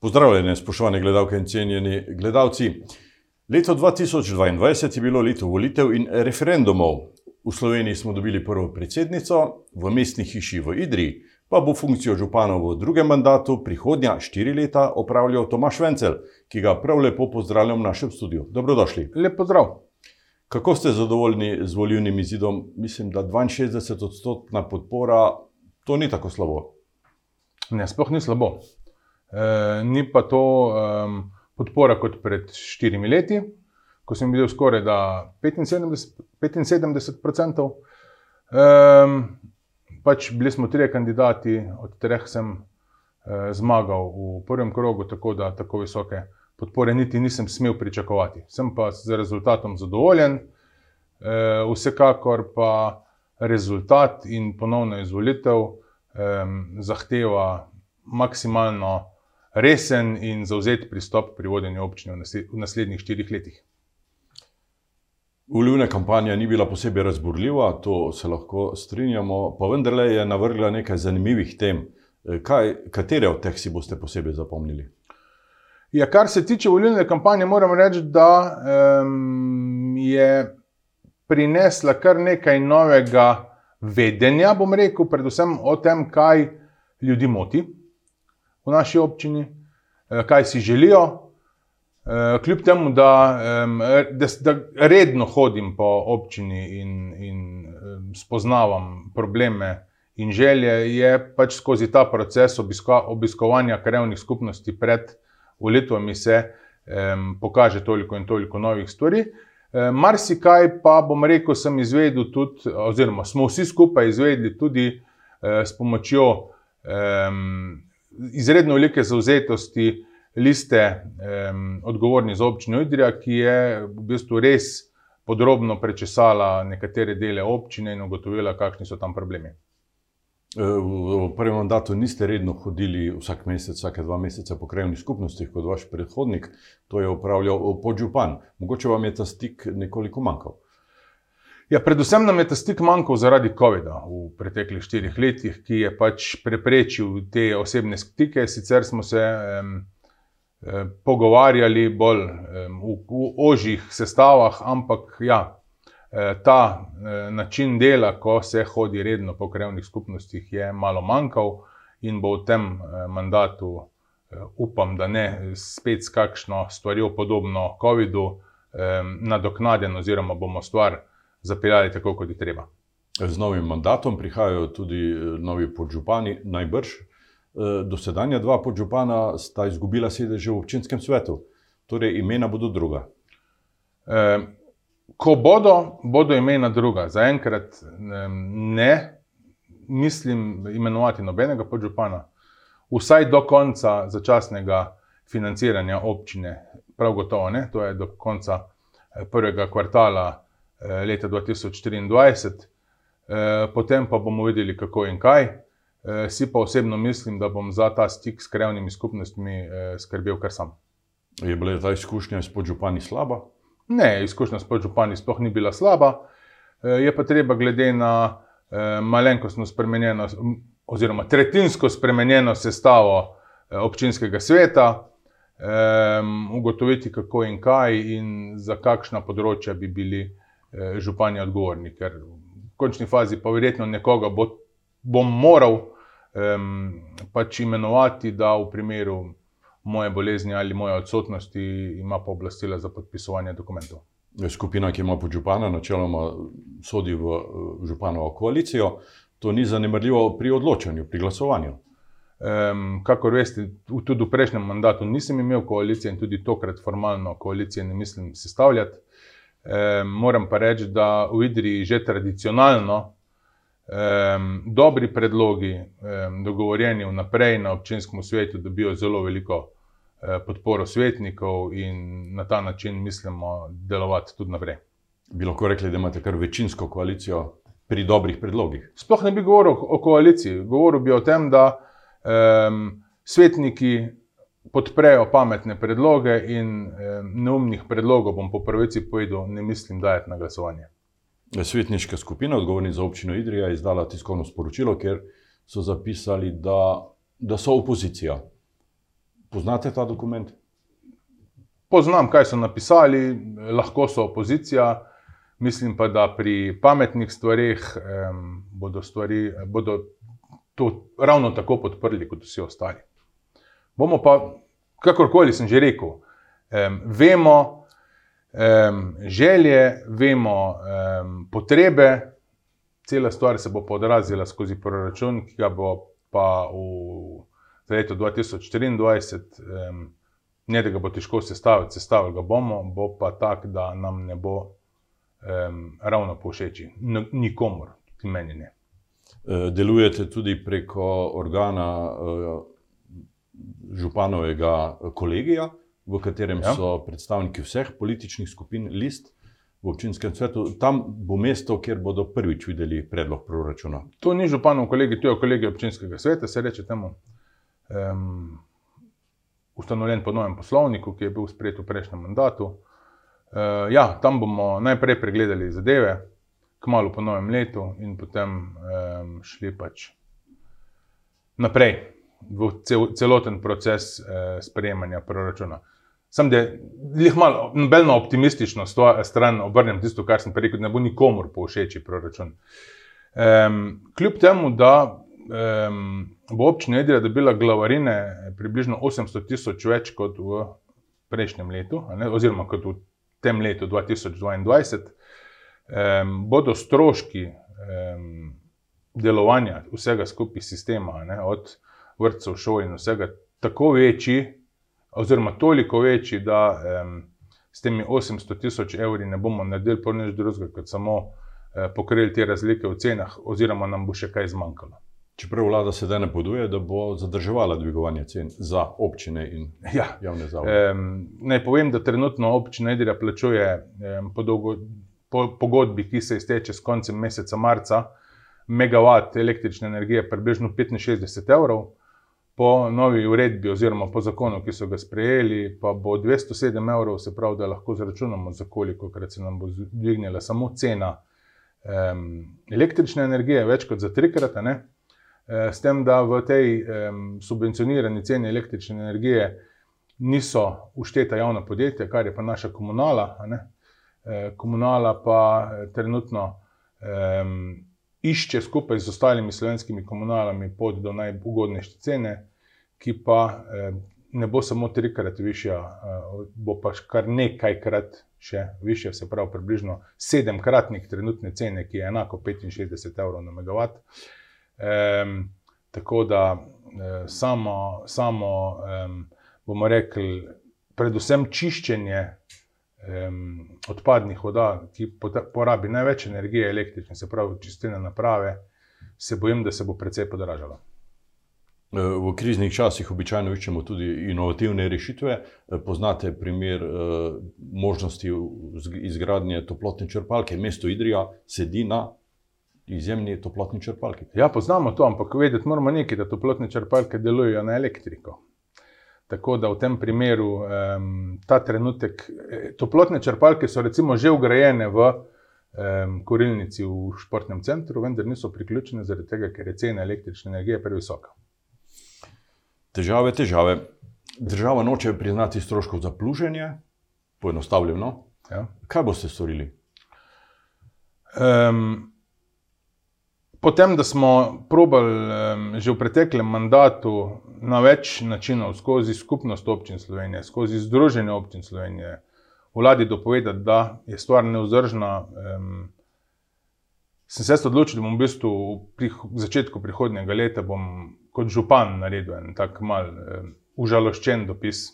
Pozdravljeni, spoštovane gledalke in cenjeni gledalci. Leto 2022 je bilo leto volitev in referendumov. V Sloveniji smo dobili prvo predsednico, v mestni hiši v Idriji pa bo funkcijo župana v drugem mandatu prihodnja štiri leta opravljal Tomaš Vencel, ki ga prav lepo pozdravljam v našem studiu. Dobrodošli. Lep pozdrav. Kako ste zadovoljni z volilnim izidom? Mislim, da 62 odstotna podpora, to ni tako slabo. Ne, sploh ni slabo. E, ni pa to um, podpora kot pred štirimi leti, ko sem bil skoraj 75, 75%. Um, pač bili smo trije kandidati, od treh sem uh, zmagal v prvem krogu, tako da tako visoke podpore niti nisem smel pričakovati. Sem pa z rezultatom zadovoljen, uh, vsekakor pa rezultat in ponovno izvolitev um, zahteva maksimalno resen in zauzet pristop pri vodenju občine v naslednjih štirih letih. Volivna kampanja ni bila posebej razburljiva, to se lahko strinjamo, pa vendarle je navrgla nekaj zanimivih tem. Kaj, katere od teh si boste posebej zapomnili? Ja, kar se tiče volilne kampanje, moram reči, da um, je prinesla kar nekaj novega vedenja, bom rekel, predvsem o tem, kaj ljudi moti v naši občini, kaj si želijo. Eh, kljub temu, da, da, da redno hodim po občini in, in spoznavam probleme in želje, je pač skozi ta proces obisko, obiskovanja krajovnih skupnosti pred volitvami se um, pokaže toliko in toliko novih stvari. Um, Marsikaj pa bom rekel, sem izvedel tudi, oziroma smo vsi skupaj izvedeli tudi uh, s pomočjo um, izredno velike zauzetosti liste um, odgovorni za občino Idrija, ki je v bistvu res podrobno prečesala nekatere dele občine in ugotovila, kakšni so tam problemi. E, v prvem mandatu niste redno hodili vsak mesec, vsake dva meseca po krajovnih skupnostih kot vaš predhodnik, to je upravljal podžupan. Mogoče vam je ta stik nekoliko manjkal. Ja, predvsem nam je ta stik manjkal zaradi COVID-a v preteklih štirih letih, ki je pač preprečil te osebne stike. Sicer smo se um, pogovarjali bolj um, v, v ožjih sestavah, ampak ja, e, ta um, način dela, ko se hodi redno po krajovnih skupnostih, je malo manjkal in bo v tem um, mandatu, um, upam, da ne spet s kakšno stvarjo podobno COVID-u, um, nadoknaden oziroma bomo stvar zapeljali tako, kot je treba. Z novim mandatom prihajajo tudi eh, novi podžupani, najbrž. Eh, dosedanja dva podžupana sta izgubila sedež v občinskem svetu, torej imena bodo druga. E, ko bodo, bodo imena druga. Zaenkrat ne mislim imenovati nobenega podžupana, vsaj do konca začasnega financiranja občine, prav gotovo ne, to je do konca prvega kvartala Eh, leta 2024, eh, potem pa bomo videli, kako in kaj. Eh, si pa osebno mislim, da bom za ta stik s krajnimi skupnostmi skrbel kar sam. Je bila ta izkušnja s podžupani slaba? Ne, izkušnja s podžupani sploh ni bila slaba. Je pa treba, glede na malenkostno spremenjeno, oziroma tretjinsko spremenjeno sestavo občinskega sveta, ugotoviti, kako in kaj, in za kakšna področja bi bili. Eh, župani odgovorni, ker v končni fazi pa verjetno nekoga bo, bom moral um, pač imenovati, da v primeru moje bolezni ali moje odsotnosti ima pooblastila za podpisovanje dokumentov. Skupina, ki ima podžupana, načeloma sodi v eh, županovo koalicijo, to ni zanemrljivo pri odločanju, pri glasovanju. Um, kakor veste, tudi v prejšnjem mandatu nisem imel koalicije in tudi tokrat formalno koalicije ne mislim sestavljati. Um, moram pa reči, da v Idriji že tradicionalno um, dobri predlogi, um, dogovorjeni vnaprej na občinskem svetu, dobijo zelo veliko uh, podporo svetnikov in na ta način mislimo delovati tudi naprej. Bi lahko rekli, da imate kar večinsko koalicijo pri dobrih predlogih? Sploh ne bi govoril o koaliciji, govoril bi o tem, da um, svetniki podprejo pametne predloge in eh, neumnih predlogov, bom po pravici povedal, ne mislim dajati na glasovanje. Svetniška skupina, odgovorni za občino Idrija, je izdala tiskovno sporočilo, ker so zapisali, da, da so opozicija. Poznate ta dokument? Poznam, kaj so napisali, lahko so opozicija. Mislim pa, da pri pametnih stvarih um, bodo, stvari, bodo to ravno tako podprli kot vsi ostali. Bomo pa, kakorkoli sem že rekel, um, vemo um, želje, vemo um, potrebe, cela stvar se bo podrazila skozi proračun, ki ga bo pa v letu 2024, um, ne da ga bo težko sestaviti, sestavili ga bomo, bo pa tak, da nam ne bo um, ravno povšeči, nikomor, tudi meni ne. E, delujete tudi preko organa e, županovega kolegija, v katerem ja. so predstavniki vseh političnih skupin, list v občinskem svetu. Tam bo mesto, kjer bodo prvič videli predlog proračuna. To ni županov kolegi, to je kolegi občinskega sveta, se reče temu. Um, ustanovljen po novem poslovniku, ki je bil sprejet v prejšnjem mandatu. Uh, ja, tam bomo najprej pregledali zadeve, kmalo po novem letu, in potem um, šli pač naprej cel, celoten proces uh, sprejemanja proračuna. Da je malo, nobeno optimistično stran obrnem tisto, kar sem rekel, da ne bo nikomor povšeči proračun. Um, kljub temu, da um, bo občina Edina dobila glavarine približno 800 tisoč več kot v prejšnjem letu, ne, oziroma kot v tem letu 2022, um, bodo stroški um, delovanja vsega skupaj sistema, ne, od vrtcev, šol in vsega, tako večji, oziroma toliko večji, da um, s temi 800 tisoč evri ne bomo naredili pa nič drugega, kot samo uh, pokrili te razlike v cenah, oziroma nam bo še kaj zmanjkalo. Čeprav vlada sedaj ne poduje, da bo zadrževala dvigovanje cen za občine in ja. javne zavode. Um, naj povem, da trenutno občina Edira plačuje um, po, dolgo, po pogodbi, ki se izteče s koncem meseca marca, megavat električne energije približno 65 evrov po novi uredbi, oziroma po zakonu, ki so ga sprejeli, pa bo 207 evrov, se pravi, da lahko zračunamo, za koliko krat se nam bo dvignila samo cena um, električne energije, več kot za trikrat. Ne? E, s tem, da v tej um, subvencionirani ceni električne energije niso ušteta javna podjetja, kar je pa naša komunala. E, komunala pa e, trenutno um, išče skupaj z ostalimi slovenskimi komunalami pot do najugodnejše cene, ki pa eh, ne bo samo trikrat višja, eh, bo pa kar nekajkrat še višja, se pravi, približno sedemkratnik trenutne cene, ki je enako 65 evrov na megavat. Um, tako da samo, samo um, bomo rekli, predvsem čiščenje um, odpadnih voda, ki porabi največ energije električne, se pravi, čistilne naprave, se bojim, da se bo precej podražalo. Eh, v kriznih časih običajno iščemo tudi inovativne rešitve. Eh, poznate primer eh, možnosti izgradnje toplotne črpalke. Mesto Idrija sedi na izjemni toplotni črpalki. Ja, poznamo to, ampak vedeti moramo nekaj, da toplotne črpalke delujejo na elektriko. Tako da v tem primeru um, ta trenutek, toplotne črpalke so recimo že ugrajene v um, korilnici v športnem centru, vendar niso priključene zaradi tega, ker je cena električne energije previsoka. Težave, težave. Država noče priznati stroškov za pluženje, poenostavljeno. Ja. Kaj boste storili? Um, potem, da smo probali um, že v preteklem mandatu na več načinov, skozi skupnost občin Slovenije, skozi združenje občin Slovenije, vladi dopovedati, da je stvar neudržna. Um, sem se odločil, da bom v bistvu v začetku prihodnjega leta kot župan naredil en tak mal eh, užaloščen dopis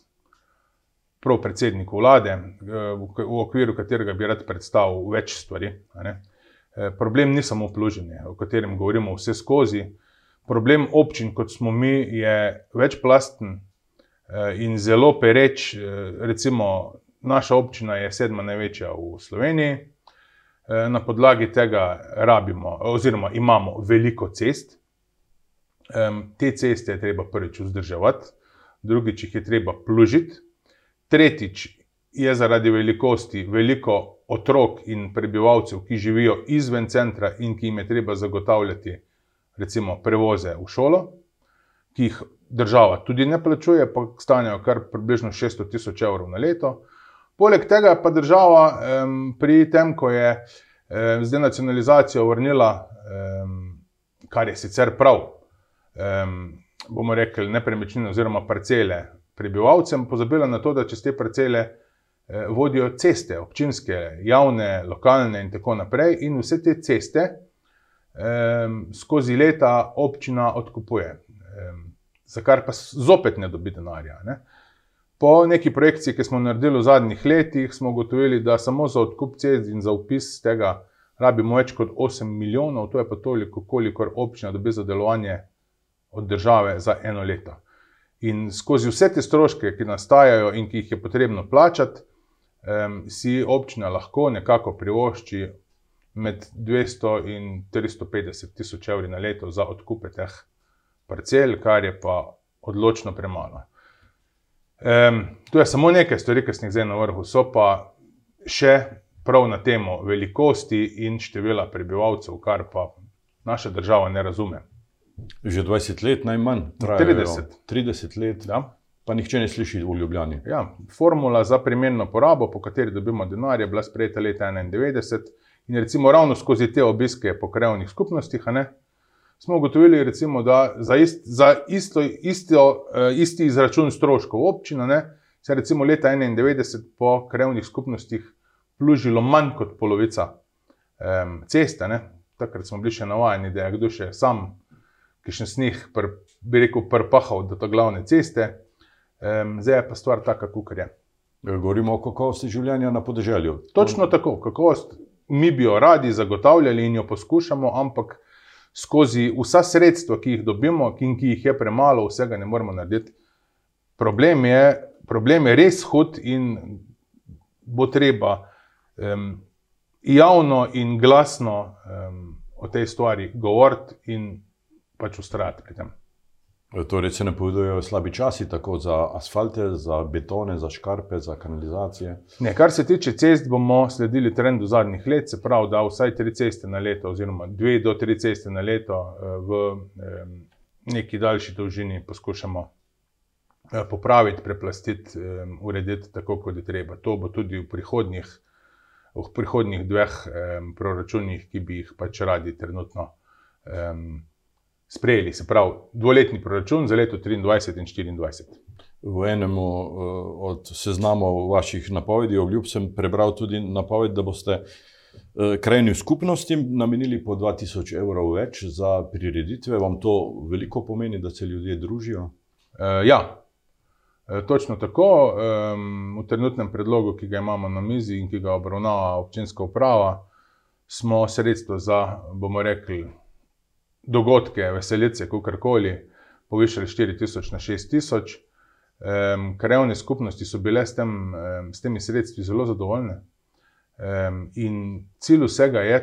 prav predsedniku vlade, eh, v okviru katerega bi rad predstavil več stvari. Eh, problem ni samo pluženje, o katerem govorimo vse skozi. Problem občin, kot smo mi, je večplasten in zelo pereč. Recimo, naša občina je sedma največja v Sloveniji. Na podlagi tega rabimo, oziroma imamo veliko cest, Um, te ceste je treba prvič vzdrževati, drugič jih je treba plužiti, tretjič je zaradi velikosti veliko otrok in prebivalcev, ki živijo izven centra in ki jim je treba zagotavljati, recimo, prevoze v šolo, ki jih država tudi ne plačuje, pa stanejo kar približno 600 tisoč evrov na leto. Poleg tega pa država um, pri tem, ko je um, zdaj nacionalizacijo vrnila, um, kar je sicer prav, um, bomo rekli, nepremičnine oziroma parcele prebivalcem, pozabila na to, da čez te parcele eh, vodijo ceste, občinske, javne, lokalne in tako naprej, in vse te ceste eh, skozi leta občina odkupuje, eh, za kar pa zopet ne dobi denarja. Ne. Po neki projekciji, ki smo naredili v zadnjih letih, smo ugotovili, da samo za odkup cest in za upis tega rabimo več kot 8 milijonov, to je pa toliko, kolikor občina dobi za delovanje od države za eno leto. In skozi vse te stroške, ki nastajajo in ki jih je potrebno plačati, um, si občina lahko nekako privošči med 200 in 350 tisoč evri na leto za odkupe teh parcel, kar je pa odločno premalo. Um, to je samo nekaj stvari, ki sem jih zdaj na vrhu, so pa še prav na temo velikosti in števila prebivalcev, kar pa naša država ne razume. Že 20 let najmanj, 30. 30 let, Ja. pa nihče ne sliši v Ljubljani. Ja, formula za primerno porabo, po kateri dobimo denar, je bila sprejeta leta 1991 in recimo ravno skozi te obiske po krajovnih skupnostih, ne, smo ugotovili, recimo, da za, ist, za isto, isto, eh, isti izračun stroškov občina ne, se je recimo leta 1991 po krajovnih skupnostih plužilo manj kot polovica em, ceste. Ne. Takrat smo bili še navajeni, da je kdo še sam, ki še snih, pr, bi rekel, prpahal do te glavne ceste. Em, zdaj je pa stvar taka, kot je. Govorimo o kakovosti življenja na podeželju. Točno tako, kakovost mi bi jo radi zagotavljali in jo poskušamo, ampak skozi vsa sredstva, ki jih dobimo in ki jih je premalo, vsega ne moremo narediti. Problem je, problem je res hud in bo treba um, javno in glasno um, o tej stvari govoriti in pač ustrajati pri tem. Torej se napovedujejo slabi časi, tako za asfalte, za betone, za škarpe, za kanalizacije. Ne, kar se tiče cest, bomo sledili trendu zadnjih let, se pravi, da vsaj tri ceste na leto, oziroma dve do tri ceste na leto eh, v neki daljši dolžini poskušamo eh, popraviti, preplastiti, urediti tako, kot je treba. To bo tudi v prihodnjih, v prihodnjih dveh eh, proračunih, ki bi jih pač radi trenutno. Sprejeli, se pravi, dvoletni proračun za leto 2023 in 2024. V enem od seznamov vaših napovedi, obljub sem prebral tudi napoved, da boste krajnim skupnostim namenili po 2000 evrov več za prireditve. Vam to veliko pomeni, da se ljudje družijo? Uh, ja, točno tako. Um, v trenutnem predlogu, ki ga imamo na mizi in ki ga obravnava občinska uprava, smo sredstvo za, bomo rekli, dogodke, veselice, kako koli, povišali 4000 na 6000. Um, krajovne skupnosti so bile s, tem, um, s temi sredstvi zelo zadovoljne. Um, in cilj vsega je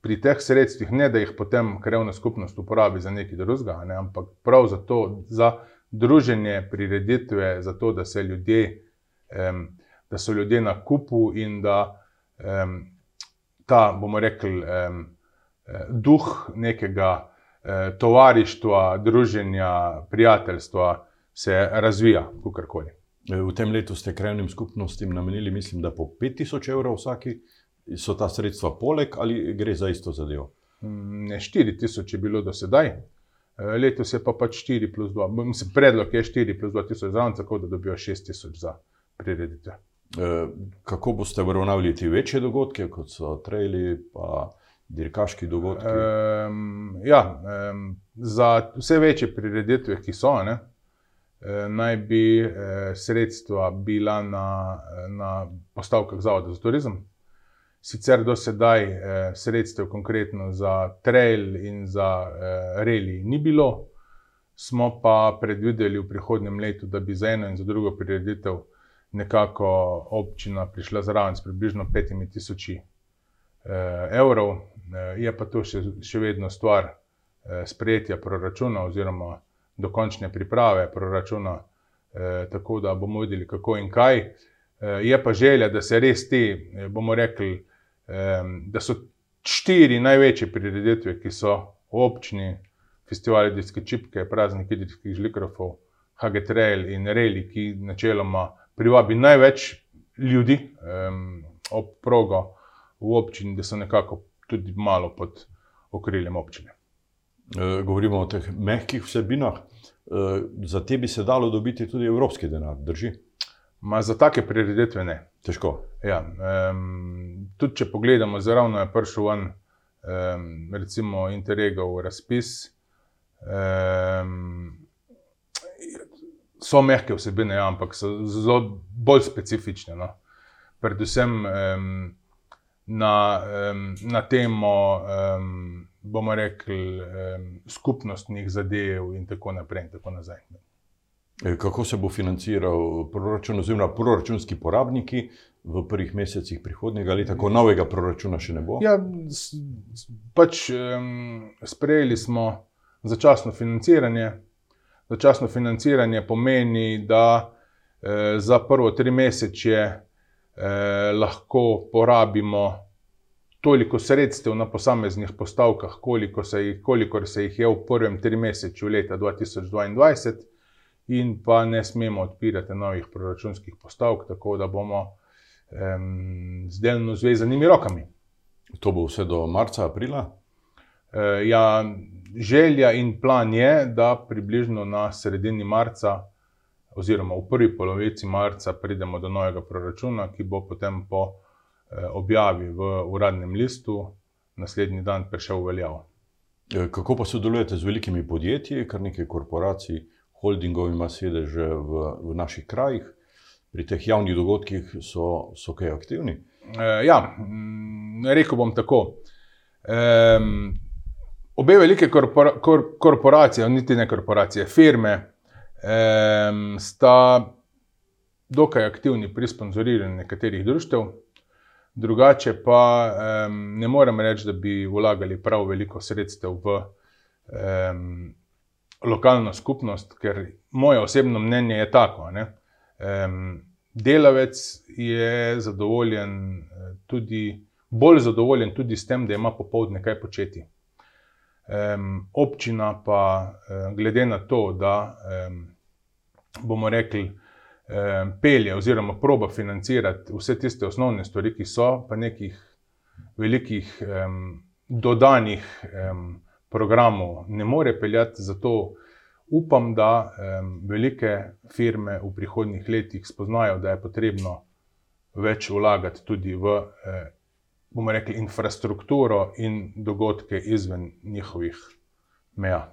pri teh sredstvih, ne da jih potem krajovna skupnost uporabi za nekaj drugega, ne, ampak prav za to, za druženje, prireditve, za to, da, ljudje, um, da so ljudje na kupu in da um, ta, bomo rekli, um, duh nekega eh, tovarištva, druženja, prijateljstva se razvija, kakorkoli. V tem letu ste krajnim skupnostim namenili, mislim, da po 5000 evrov vsaki. So ta sredstva poleg ali gre za isto zadevo? Ne, 4000 je bilo do sedaj, letos je pa pač 4 plus 2. Mislim, predlog je 4 plus 2000 zraven, tako da dobijo 6000 za prireditve. Kako boste obravnavali te večje dogodke, kot so traili, pa dirkaški dogodki? Um, ja, um, za vse večje prireditve, ki so, ne, naj bi eh, sredstva bila na, na postavkah Zavoda za turizem. Sicer do sedaj eh, sredstev konkretno za trail in za eh, reli ni bilo, smo pa predvideli v prihodnem letu, da bi za eno in za drugo prireditev nekako občina prišla zraven s približno 5000 eh, evrov. Eh, je pa to še, še vedno stvar eh, sprejetja proračuna oziroma dokončne priprave proračuna, eh, tako da bomo videli, kako in kaj. Eh, je pa želja, da se res ti, eh, bomo rekli, da so štiri največje prireditve, ki so občini festival idrijske čipke, praznik idrijskih žlikrofov, Hagetrail in Reli, ki načeloma privabi največ ljudi ob progo v občini, da so nekako tudi malo pod okriljem občine. E, govorimo o teh mehkih vsebinah. E, za te bi se dalo dobiti tudi evropski denar, drži? Ma za take prireditve ne. Težko. Ja, um, tudi če pogledamo, zelo je prišel ven, um, recimo, Interregov razpis. Um, so mehke vsebine, ja, ampak so zelo bolj specifične. No. Predvsem um, na, um, na temo, um, bomo rekli, um, skupnostnih zadev in tako naprej. In tako nazaj. E, kako se bo financiral proračun, oziroma proračunski porabniki v prvih mesecih prihodnjega leta, ko novega proračuna še ne bo? Ja, pač um, sprejeli smo začasno financiranje. Začasno financiranje pomeni, da eh, za prvo tri mesece eh, lahko porabimo toliko sredstev na posameznih postavkah, koliko se jih, kolikor se jih je v prvem tri meseču leta 2022 in pa ne smemo odpirati novih proračunskih postavk, tako da bomo um, z delno zvezanimi rokami. To bo vse do marca, aprila? Uh, ja, želja in plan je, da približno na sredini marca, oziroma v prvi polovici marca, pridemo do novega proračuna, ki bo potem po uh, objavi v uradnem listu naslednji dan prišel v veljavo. E, kako pa sodelujete z velikimi podjetji, kar nekaj korporacij? holdingov ima sedeže v, v naših krajih, pri teh javnih dogodkih so, so kaj aktivni? E, ja, rekel bom tako. E, obe velike korpora, kor, korporacije, niti ne korporacije, firme, sta dokaj aktivni pri sponzoriranju nekaterih društev. Drugače pa um, ne morem reči, da bi vlagali prav veliko sredstev v um, lokalno skupnost, ker moje osebno mnenje je tako. Delavec je zadovoljen eh, tudi, bolj zadovoljen tudi s tem, da ima popoldne kaj početi. Um, občina pa, um, glede na to, da um, bomo rekli, um, pelje oziroma proba financirati vse tiste osnovne stvari, ki so, pa nekih velikih um, dodanih um, programov ne more peljati. Zato upam, da um, velike firme v prihodnjih letih spoznajo, da je potrebno več vlagati tudi v, eh, bomo rekli, infrastrukturo in dogodke izven njihovih meja.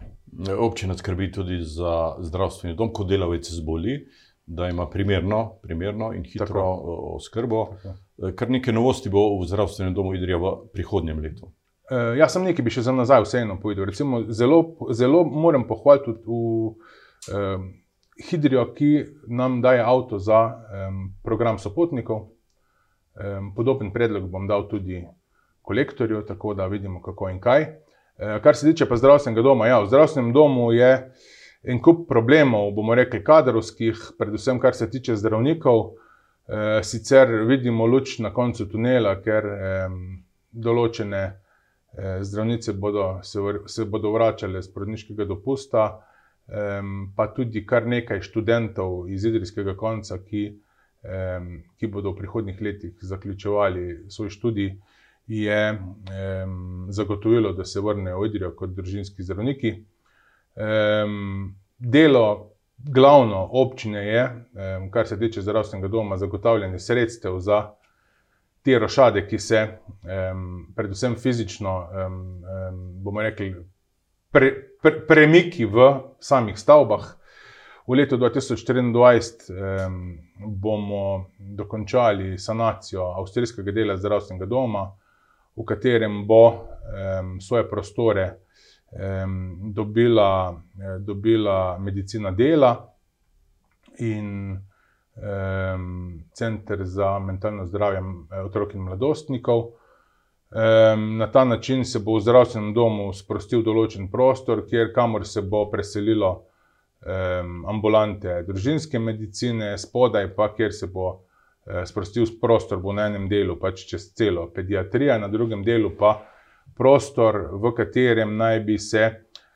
Občina skrbi tudi za zdravstveni dom, ko delavec zboli. Da ima primerno, primerno in hitro oskrbo. Kar nekaj novosti bo v zdravstvenem domu Idrija v prihodnjem letu. Uh, jaz sem nekaj, bi še za nazaj vseeno povedal. Recimo, zelo, zelo moram pohvaliti v um, Hidrijo, ki nam daje avto za um, program sopotnikov. Um, podoben predlog bom dal tudi kolektorju, tako da vidimo, kako in kaj. Uh, kar se tiče pa zdravstvenega doma, ja, v zdravstvenem domu je en kup problemov, bomo rekli, kadrovskih, predvsem kar se tiče zdravnikov. Uh, sicer vidimo luč na koncu tunela, ker določene. Eh, zdravnice bodo se, se bodo vračale z porodniškega dopusta, pa tudi kar nekaj študentov iz idrijskega konca, ki, ki bodo v prihodnih letih zaključovali svoj študij, je zagotovilo, da se vrnejo v Idrijo kot družinski zdravniki. Delo glavno občine je, kar se tiče zdravstvenega doma, zagotavljanje sredstev za te rošade, ki se, um, predvsem fizično, um, um, bomo rekli, pre, pre, premiki v samih stavbah. V letu 2024 um, bomo dokončali sanacijo avstrijskega dela zdravstvenega doma, v katerem bo um, svoje prostore um, dobila, dobila medicina dela in um, center za mentalno zdravje eh, otrok in mladostnikov. Um, na ta način se bo v zdravstvenem domu sprostil določen prostor, kjer kamor se bo preselilo um, ambulante družinske medicine, spodaj pa kjer se bo sprostil prostor, bo na enem delu pač čez celo pediatrijo, na drugem delu pa prostor, v katerem naj bi se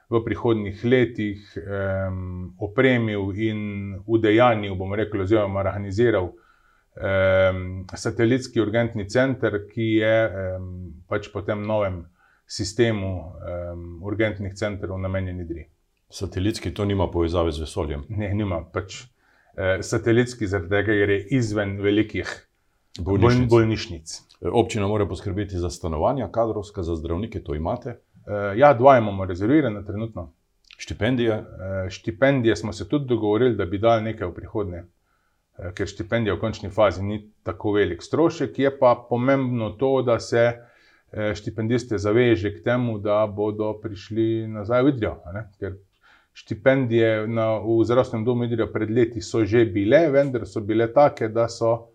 v prihodnjih letih um, opremil in udejanil, bomo rekli, oziroma organiziral um, satelitski urgentni center, ki je um, pač po tem novem sistemu um, urgentnih centrov namenjen Idri. Satelitski to nima povezave z vesoljem. Ne, nima pač eh, satelitski, zaradi tega, ker je izven velikih Bolnišnic. bolnišnic. Občina mora poskrbeti za stanovanja, kadrovska, za zdravnike, to imate. Eh, ja, dva imamo rezervirane trenutno. Štipendije, Eh, štipendije smo se tudi dogovorili, da bi dali nekaj v prihodnje, eh, ker štipendija v končni fazi ni tako velik strošek. Je pa pomembno to, da se eh, štipendiste zaveže k temu, da bodo prišli nazaj v Idrijo. Ker štipendije na, v zdravstvenem domu Idrijo pred leti so že bile, vendar so bile take, da so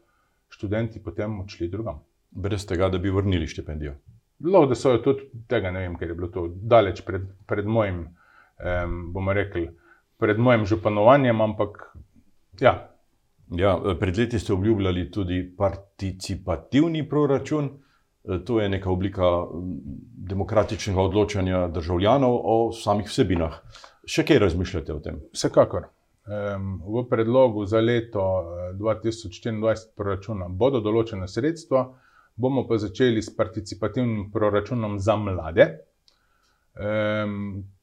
študenti potem odšli drugam. brez tega, da bi vrnili štipendijo. Lahko da so jo tudi tega, ne vem, ker je bilo to daleč pred, pred mojim, um, bomo rekli, pred mojim županovanjem, ampak ja, Ja, pred leti ste obljubljali tudi participativni proračun. E, To je neka oblika demokratičnega odločanja državljanov o samih vsebinah. Še kaj razmišljate o tem? vsekakor. V predlogu za leto eh, 2024 proračuna bodo določena sredstva, bomo pa začeli s participativnim proračunom za mlade,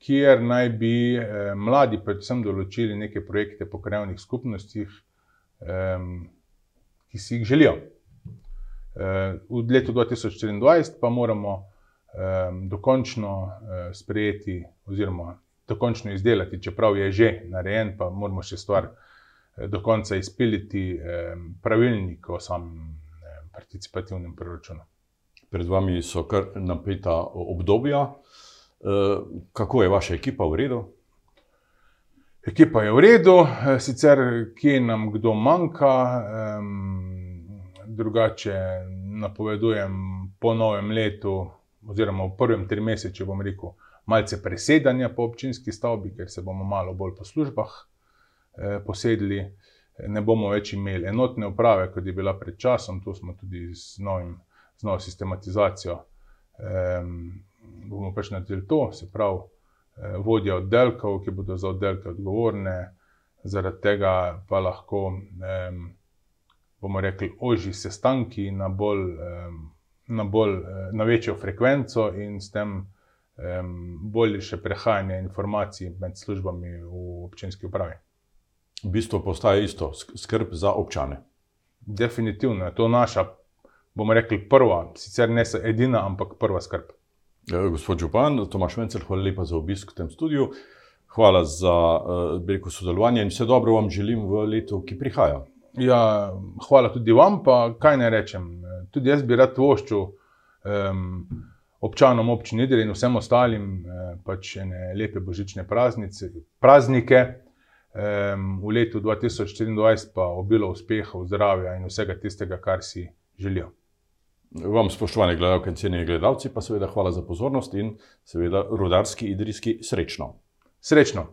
kjer naj bi eh, mladi predvsem določili neke projekte po krajovnih skupnostih, ki si jih želijo. Eh, V letu 2024 pa moramo dokončno eh, sprejeti oziroma dokončno izdelati, čeprav je že narejen, pa moramo še stvar eh, do konca izpiliti, eh, pravilnik o samem eh, participativnem proračunu. Pred vami so kar napeta obdobja. E, Kako je vaša ekipa v redu? Ekipa je v redu, eh, sicer kje nam kdo manjka, drugače napovedujem po novem letu, oziroma v prvem trimesečju, bom rekel, malce presedanja po občinski stavbi, ker se bomo malo bolj po službah eh, posedli. Ne bomo več imeli enotne uprave, kot je bila pred časom, tu smo tudi z, novim, z novo sistematizacijo. Um, bomo pač naredili to, se pravi, eh, vodja oddelkov, ki bodo za oddelke odgovorne, zaradi tega pa lahko, um, bomo rekli, ožji sestanki na, bolj, um, na, bolj, eh, na večjo frekvenco in s tem boljše prehajanje informacij med službami v občinski upravi. V bistvu postaje isto, sk- skrb za občane. Definitivno je to naša, bomo rekli, prva, sicer ne edina, ampak prva skrb. E, Gospod Župan, Tomaš Mencel, hvala lepa za obisk v tem studiu. Hvala za veliko sodelovanje in vse dobro vam želim v letu, ki prihaja. Ja, hvala tudi vam, pa kaj naj rečem. Tudi jaz bi rad voščil um, občanom občine Idrije in vsem ostalim eh, pač ene lepe božične praznice, praznike. V letu 2024 pa obilo uspehov, zdravja in vsega tistega, kar si želijo. Vam, spoštovane gledalke in cenjeni gledalci, pa seveda hvala za pozornost in seveda rudarski idrijski srečno. Srečno!